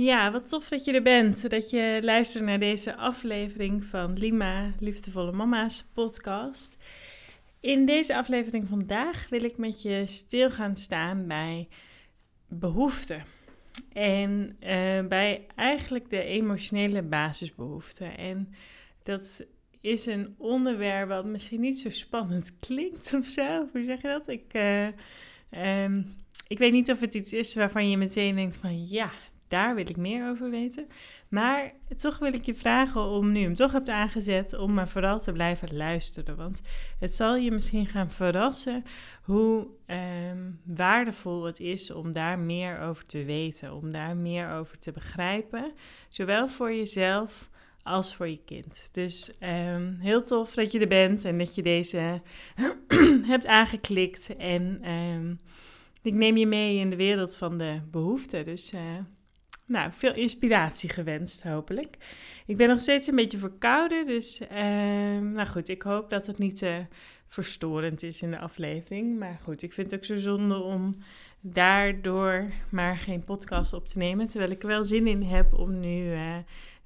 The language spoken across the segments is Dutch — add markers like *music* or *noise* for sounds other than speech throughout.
Ja, wat tof dat je er bent. Dat je luistert naar deze aflevering van Lima, Liefdevolle Mama's podcast. In deze aflevering vandaag wil ik met je stil gaan staan bij behoeften. En uh, bij eigenlijk de emotionele basisbehoeften. En dat is een onderwerp wat misschien niet zo spannend *laughs* klinkt of zo. Hoe zeg je dat? Ik, uh, um, ik weet niet of het iets is waarvan je meteen denkt van ja, daar wil ik meer over weten. Maar toch wil ik je vragen om nu hem toch hebt aangezet om maar vooral te blijven luisteren. Want het zal je misschien gaan verrassen hoe um, waardevol het is om daar meer over te weten. Om daar meer over te begrijpen. Zowel voor jezelf als voor je kind. Dus um, heel tof dat je er bent en dat je deze *clears throat* hebt aangeklikt. En um, ik neem je mee in de wereld van de behoeften. Dus uh, nou, veel inspiratie gewenst, hopelijk. Ik ben nog steeds een beetje verkouden, dus uh, nou goed, ik hoop dat het niet te uh, verstorend is in de aflevering. Maar goed, ik vind het ook zo zonde om daardoor maar geen podcast op te nemen. Terwijl ik er wel zin in heb om nu uh,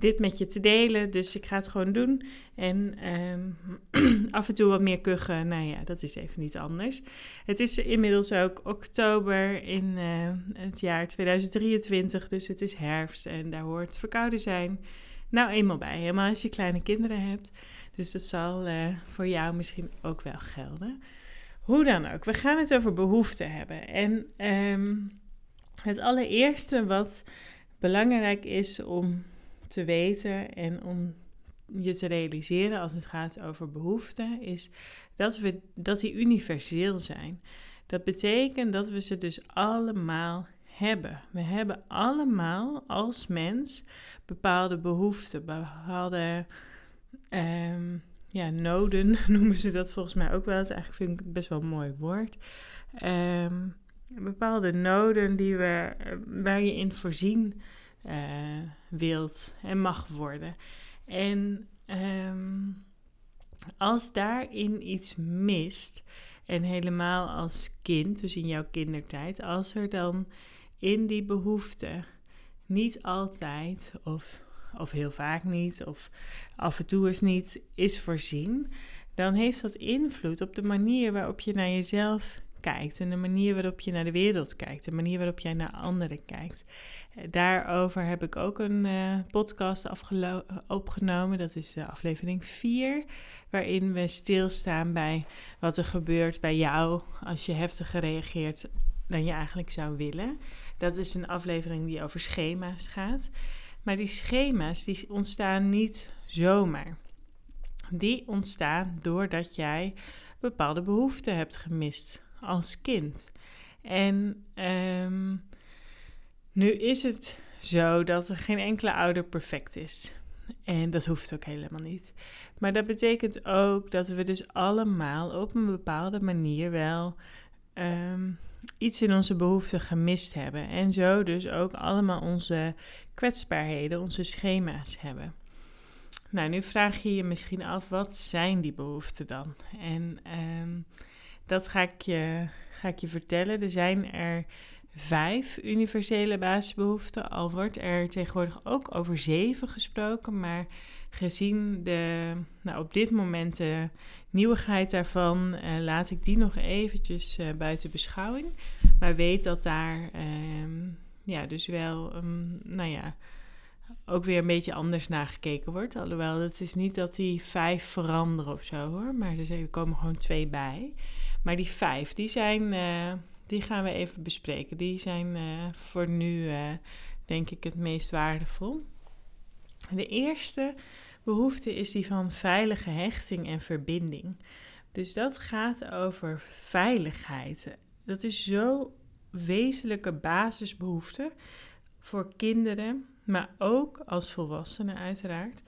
dit met je te delen. Dus ik ga het gewoon doen. En um, *clears throat* af en toe wat meer kuchen. Nou ja, dat is even niet anders. Het is inmiddels ook oktober in uh, het jaar 2023. Dus het is herfst en daar hoort verkouden zijn. Nou, eenmaal bij. Helemaal als je kleine kinderen hebt. Dus dat zal uh, voor jou misschien ook wel gelden. Hoe dan ook. We gaan het over behoeften hebben. En um, het allereerste wat belangrijk is om te weten en om je te realiseren als het gaat over behoeften, is dat, we, dat die universeel zijn. Dat betekent dat we ze dus allemaal hebben. We hebben allemaal als mens bepaalde behoeften, bepaalde um, ja, noden *laughs* noemen ze dat volgens mij ook wel. Dat eigenlijk vind ik best wel een mooi woord. Um, bepaalde noden die we, waar je in voorzien uh, wilt en mag worden. En um, als daarin iets mist, en helemaal als kind, dus in jouw kindertijd, als er dan in die behoefte niet altijd of, of heel vaak niet of af en toe eens niet is voorzien, dan heeft dat invloed op de manier waarop je naar jezelf kijkt en de manier waarop je naar de wereld kijkt, de manier waarop jij naar anderen kijkt. Daarover heb ik ook een uh, podcast opgenomen. Dat is uh, aflevering 4, waarin we stilstaan bij wat er gebeurt bij jou als je heftiger reageert dan je eigenlijk zou willen. Dat is een aflevering die over schema's gaat. Maar die schema's die ontstaan niet zomaar. Die ontstaan doordat jij bepaalde behoeften hebt gemist als kind. En um, nu is het zo dat er geen enkele ouder perfect is. En dat hoeft ook helemaal niet. Maar dat betekent ook dat we dus allemaal op een bepaalde manier wel um, iets in onze behoeften gemist hebben. En zo dus ook allemaal onze kwetsbaarheden, onze schema's hebben. Nou, nu vraag je je misschien af, wat zijn die behoeften dan? En um, dat ga ik, je, ga ik je vertellen. Er zijn er vijf universele basisbehoeften. Al wordt er tegenwoordig ook over zeven gesproken. Maar gezien de, nou, op dit moment de nieuwigheid daarvan, uh, laat ik die nog eventjes uh, buiten beschouwing. Maar weet dat daar uh, ja, dus wel, um, nou ja, ook weer een beetje anders naar gekeken wordt. Alhoewel, het is niet dat die vijf veranderen of zo hoor. Maar er komen gewoon twee bij. Maar die vijf, die zijn eh, die gaan we even bespreken. Die zijn uh, voor nu, uh, denk ik, het meest waardevol. De eerste behoefte is die van veilige hechting en verbinding. Dus dat gaat over veiligheid. Dat is zo wezenlijke basisbehoefte voor kinderen, maar ook als volwassenen uiteraard.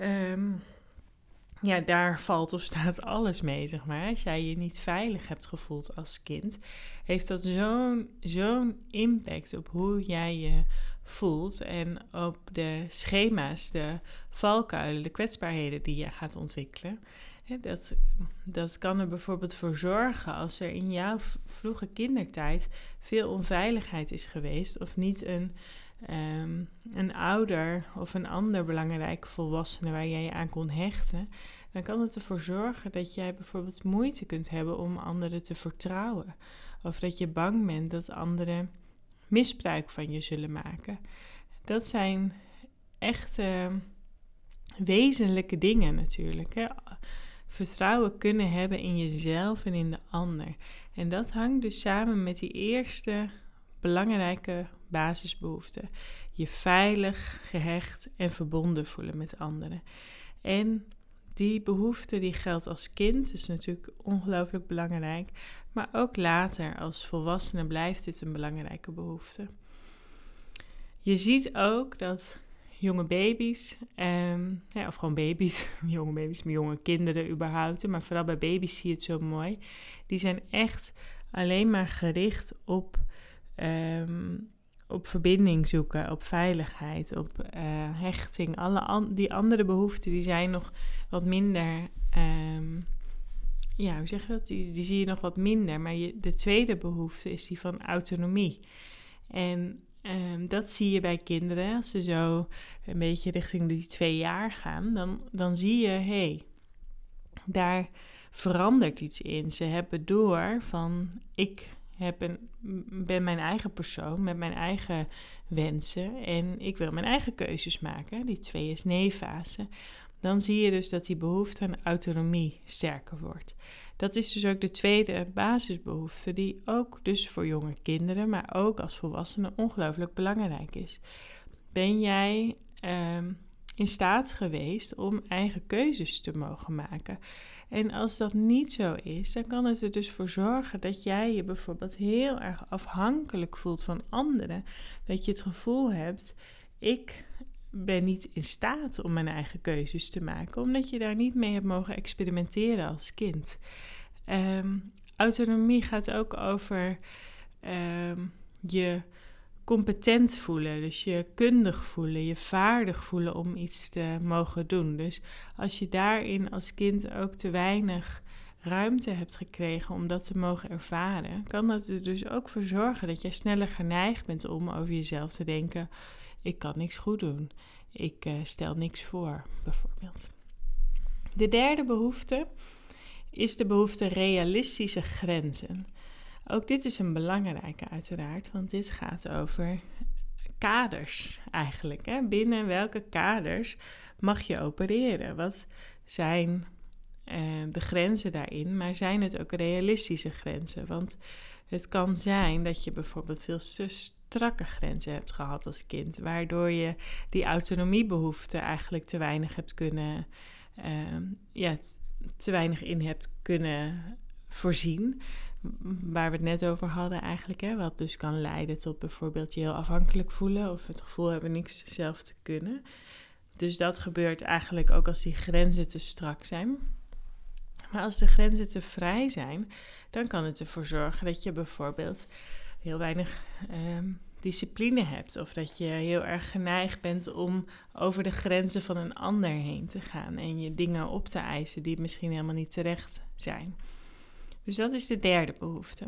Um, ja, daar valt of staat alles mee, zeg maar. Als jij je niet veilig hebt gevoeld als kind, heeft dat zo'n zo'n impact op hoe jij je voelt en op de schema's, de valkuilen, de kwetsbaarheden die je gaat ontwikkelen. Dat, dat kan er bijvoorbeeld voor zorgen als er in jouw vroege kindertijd veel onveiligheid is geweest of niet een ehm, een ouder of een ander belangrijk volwassene waar jij je aan kon hechten, dan kan het ervoor zorgen dat jij bijvoorbeeld moeite kunt hebben om anderen te vertrouwen. Of dat je bang bent dat anderen misbruik van je zullen maken. Dat zijn echt wezenlijke dingen natuurlijk. Hè? Vertrouwen kunnen hebben in jezelf en in de ander. En dat hangt dus samen met die eerste belangrijke basisbehoefte. Je veilig, gehecht en verbonden voelen met anderen. En die behoefte die geldt als kind, is natuurlijk ongelooflijk belangrijk. Maar ook later als volwassene blijft dit een belangrijke behoefte. Je ziet ook dat jonge baby's, ja, of gewoon baby's, *laughs* jonge baby's, jonge kinderen überhaupt, maar vooral bij baby's zie je het zo mooi. Die zijn echt alleen maar gericht op, ehm, op verbinding zoeken, op veiligheid, op uh, hechting. Alle die andere behoeften die zijn nog wat minder. Um, ja, hoe zeg je dat? Die, die zie je nog wat minder. Maar je, de tweede behoefte is die van autonomie. En Um, dat zie je bij kinderen. Als ze zo een beetje richting die twee jaar gaan, dan, dan zie je, hé, hey, daar verandert iets in. Ze hebben door van, ik heb ben mijn eigen persoon met mijn eigen wensen en ik wil mijn eigen keuzes maken. Die twee is nee-fase. Dan zie je dus dat die behoefte aan autonomie sterker wordt. Dat is dus ook de tweede basisbehoefte, die ook dus voor jonge kinderen, maar ook als volwassenen ongelooflijk belangrijk is. Ben jij ehm, in staat geweest om eigen keuzes te mogen maken? En als dat niet zo is, dan kan het er dus voor zorgen dat jij je bijvoorbeeld heel erg afhankelijk voelt van anderen. Dat je het gevoel hebt, ik ben niet in staat om mijn eigen keuzes te maken, omdat je daar niet mee hebt mogen experimenteren als kind. Ehm, autonomie gaat ook over ehm, je competent voelen, dus je kundig voelen, je vaardig voelen om iets te mogen doen. Dus als je daarin als kind ook te weinig ruimte hebt gekregen om dat te mogen ervaren, kan dat er dus ook voor zorgen dat jij sneller geneigd bent om over jezelf te denken: ik kan niks goed doen, ik uh, stel niks voor, bijvoorbeeld. De derde behoefte is de behoefte realistische grenzen. Ook dit is een belangrijke uiteraard, want dit gaat over kaders eigenlijk. Hè? Binnen welke kaders mag je opereren? Wat zijn uh, de grenzen daarin, maar zijn het ook realistische grenzen? Want het kan zijn dat je bijvoorbeeld veel strakke grenzen hebt gehad als kind, waardoor je die autonomiebehoefte eigenlijk te weinig hebt kunnen, uh, ja, te weinig in hebt kunnen voorzien. Waar we het net over hadden eigenlijk. Hè, wat dus kan leiden tot bijvoorbeeld je heel afhankelijk voelen of het gevoel hebben niks zelf te kunnen. Dus dat gebeurt eigenlijk ook als die grenzen te strak zijn. Maar als de grenzen te vrij zijn, dan kan het ervoor zorgen dat je bijvoorbeeld heel weinig ehm, discipline hebt. Of dat je heel erg geneigd bent om over de grenzen van een ander heen te gaan. En je dingen op te eisen die misschien helemaal niet terecht zijn. Dus dat is de derde behoefte.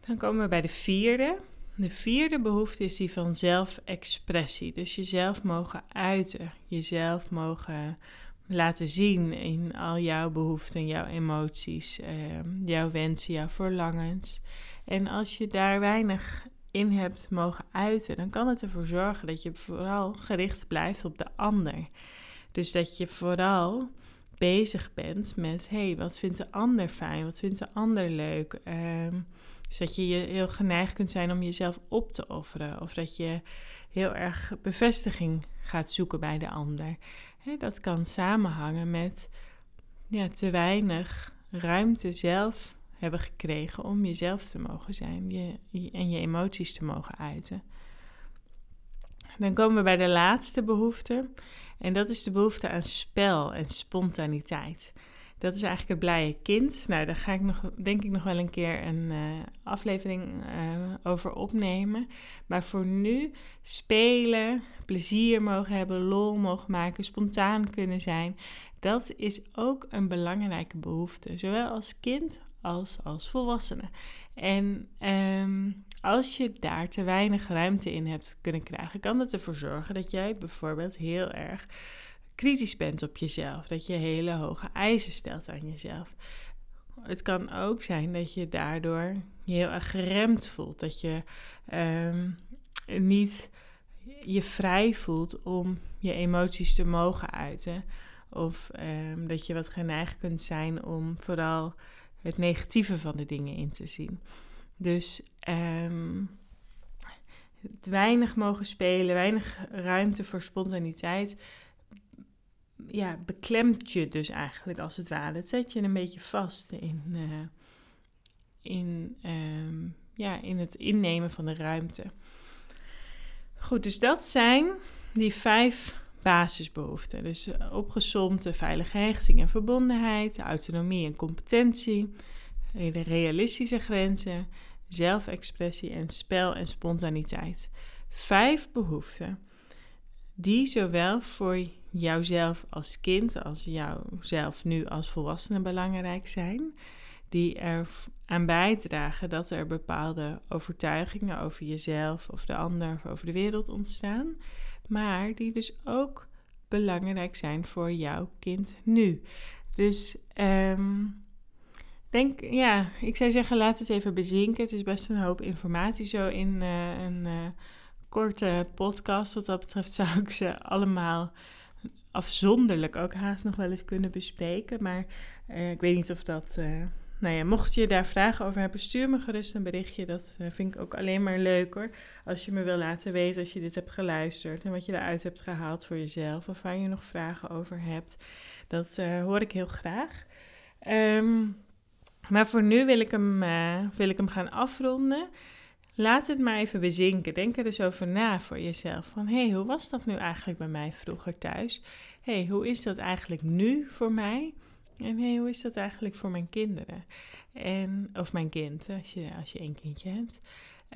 Dan komen we bij de vierde. De vierde behoefte is die van zelfexpressie. Dus jezelf mogen uiten, jezelf mogen laten zien in al jouw behoeften, jouw emoties, ehm, jouw wensen, jouw verlangens. En als je daar weinig in hebt mogen uiten, dan kan het ervoor zorgen dat je vooral gericht blijft op de ander. Dus dat je vooral bezig bent met, hey, wat vindt de ander fijn? Wat vindt de ander leuk? Um, dus dat je heel geneigd kunt zijn om jezelf op te offeren. Of dat je heel erg bevestiging gaat zoeken bij de ander. dat kan samenhangen met ja, te weinig ruimte zelf hebben gekregen om jezelf te mogen zijn je, en je emoties te mogen uiten. Dan komen we bij de laatste behoefte. En dat is de behoefte aan spel en spontaniteit. Dat is eigenlijk het blije kind. Nou, daar ga ik nog, denk ik nog wel een keer een uh, aflevering uh, over opnemen. Maar voor nu spelen, plezier mogen hebben, lol mogen maken, spontaan kunnen zijn. Dat is ook een belangrijke behoefte. Zowel als kind als als volwassene. En um, als je daar te weinig ruimte in hebt kunnen krijgen, kan dat ervoor zorgen dat jij bijvoorbeeld heel erg kritisch bent op jezelf. Dat je hele hoge eisen stelt aan jezelf. Het kan ook zijn dat je daardoor je heel erg geremd voelt. Dat je um, niet je vrij voelt om je emoties te mogen uiten. Of um, dat je wat geneigd kunt zijn om vooral het negatieve van de dingen in te zien. Dus um, weinig mogen spelen, weinig ruimte voor spontaniteit. Ja, beklemt je dus eigenlijk als het ware. Het zet je een beetje vast in, uh, in, um, ja, in het innemen van de ruimte. Goed, dus dat zijn die vijf basisbehoeften. Dus opgezomde veilige hechting en verbondenheid, autonomie en competentie, de realistische grenzen, zelfexpressie en spel en spontaniteit. Vijf behoeften die zowel voor jouzelf als kind als jouzelf nu als volwassene belangrijk zijn, die er aan bijdragen dat er bepaalde overtuigingen over jezelf of de ander of over de wereld ontstaan, maar die dus ook belangrijk zijn voor jouw kind nu. Dus um, denk, ja, ik zou zeggen, laat het even bezinken. Het is best een hoop informatie zo in uh, een uh, korte podcast. Wat dat betreft zou ik ze allemaal afzonderlijk ook haast nog wel eens kunnen bespreken. Maar uh, ik weet niet of dat nou ja, mocht je daar vragen over hebben, stuur me gerust een berichtje. Dat vind ik ook alleen maar leuk hoor. Als je me wil laten weten als je dit hebt geluisterd en wat je eruit hebt gehaald voor jezelf. Of waar je nog vragen over hebt. Dat hoor ik heel graag. Um, maar voor nu wil ik, hem, uh, wil ik hem gaan afronden. Laat het maar even bezinken. Denk er dus over na voor jezelf. Van hé, hey, hoe was dat nu eigenlijk bij mij vroeger thuis? Hé, hey, hoe is dat eigenlijk nu voor mij? En hey, hoe is dat eigenlijk voor mijn kinderen? En, of mijn kind, als je, als je één kindje hebt.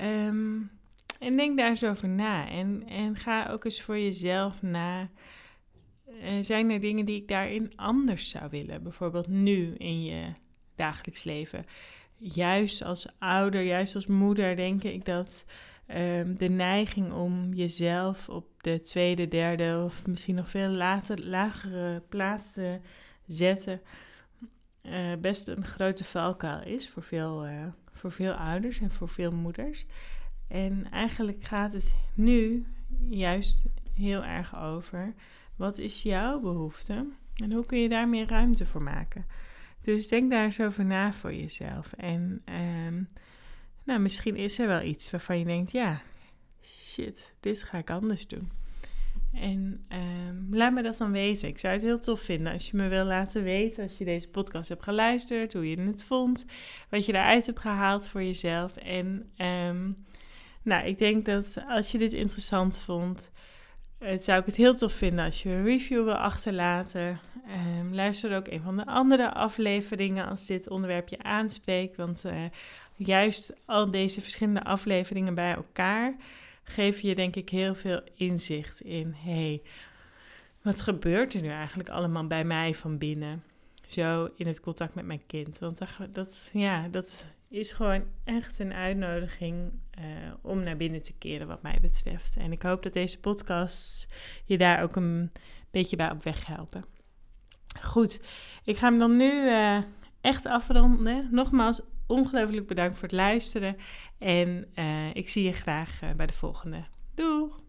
Um, en denk daar eens over na. En, en ga ook eens voor jezelf na. Uh, zijn er dingen die ik daarin anders zou willen? Bijvoorbeeld nu in je dagelijks leven. Juist als ouder, juist als moeder, denk ik dat um, de neiging om jezelf op de tweede, derde of misschien nog veel later, lagere plaats te zetten uh, best een grote valkuil is voor veel, uh, voor veel ouders en voor veel moeders. En eigenlijk gaat het nu juist heel erg over wat is jouw behoefte en hoe kun je daar meer ruimte voor maken. Dus denk daar eens over na voor jezelf. En um, nou, misschien is er wel iets waarvan je denkt: ja, shit, dit ga ik anders doen. En um, laat me dat dan weten. Ik zou het heel tof vinden als je me wil laten weten, als je deze podcast hebt geluisterd, hoe je het vond, wat je eruit hebt gehaald voor jezelf. En um, nou, ik denk dat als je dit interessant vond, het zou ik het heel tof vinden als je een review wil achterlaten. Um, luister ook een van de andere afleveringen als dit onderwerp je aanspreekt. Want uh, juist al deze verschillende afleveringen bij elkaar geef je denk ik heel veel inzicht in, hey, wat gebeurt er nu eigenlijk allemaal bij mij van binnen? Zo in het contact met mijn kind. Want dat, dat ja, dat is gewoon echt een uitnodiging uh, om naar binnen te keren, wat mij betreft. En ik hoop dat deze podcasts je daar ook een beetje bij op weg helpen. Goed, ik ga hem dan nu uh, echt afronden. Nogmaals, ongelooflijk bedankt voor het luisteren. En uh, ik zie je graag bij de volgende. Doeg!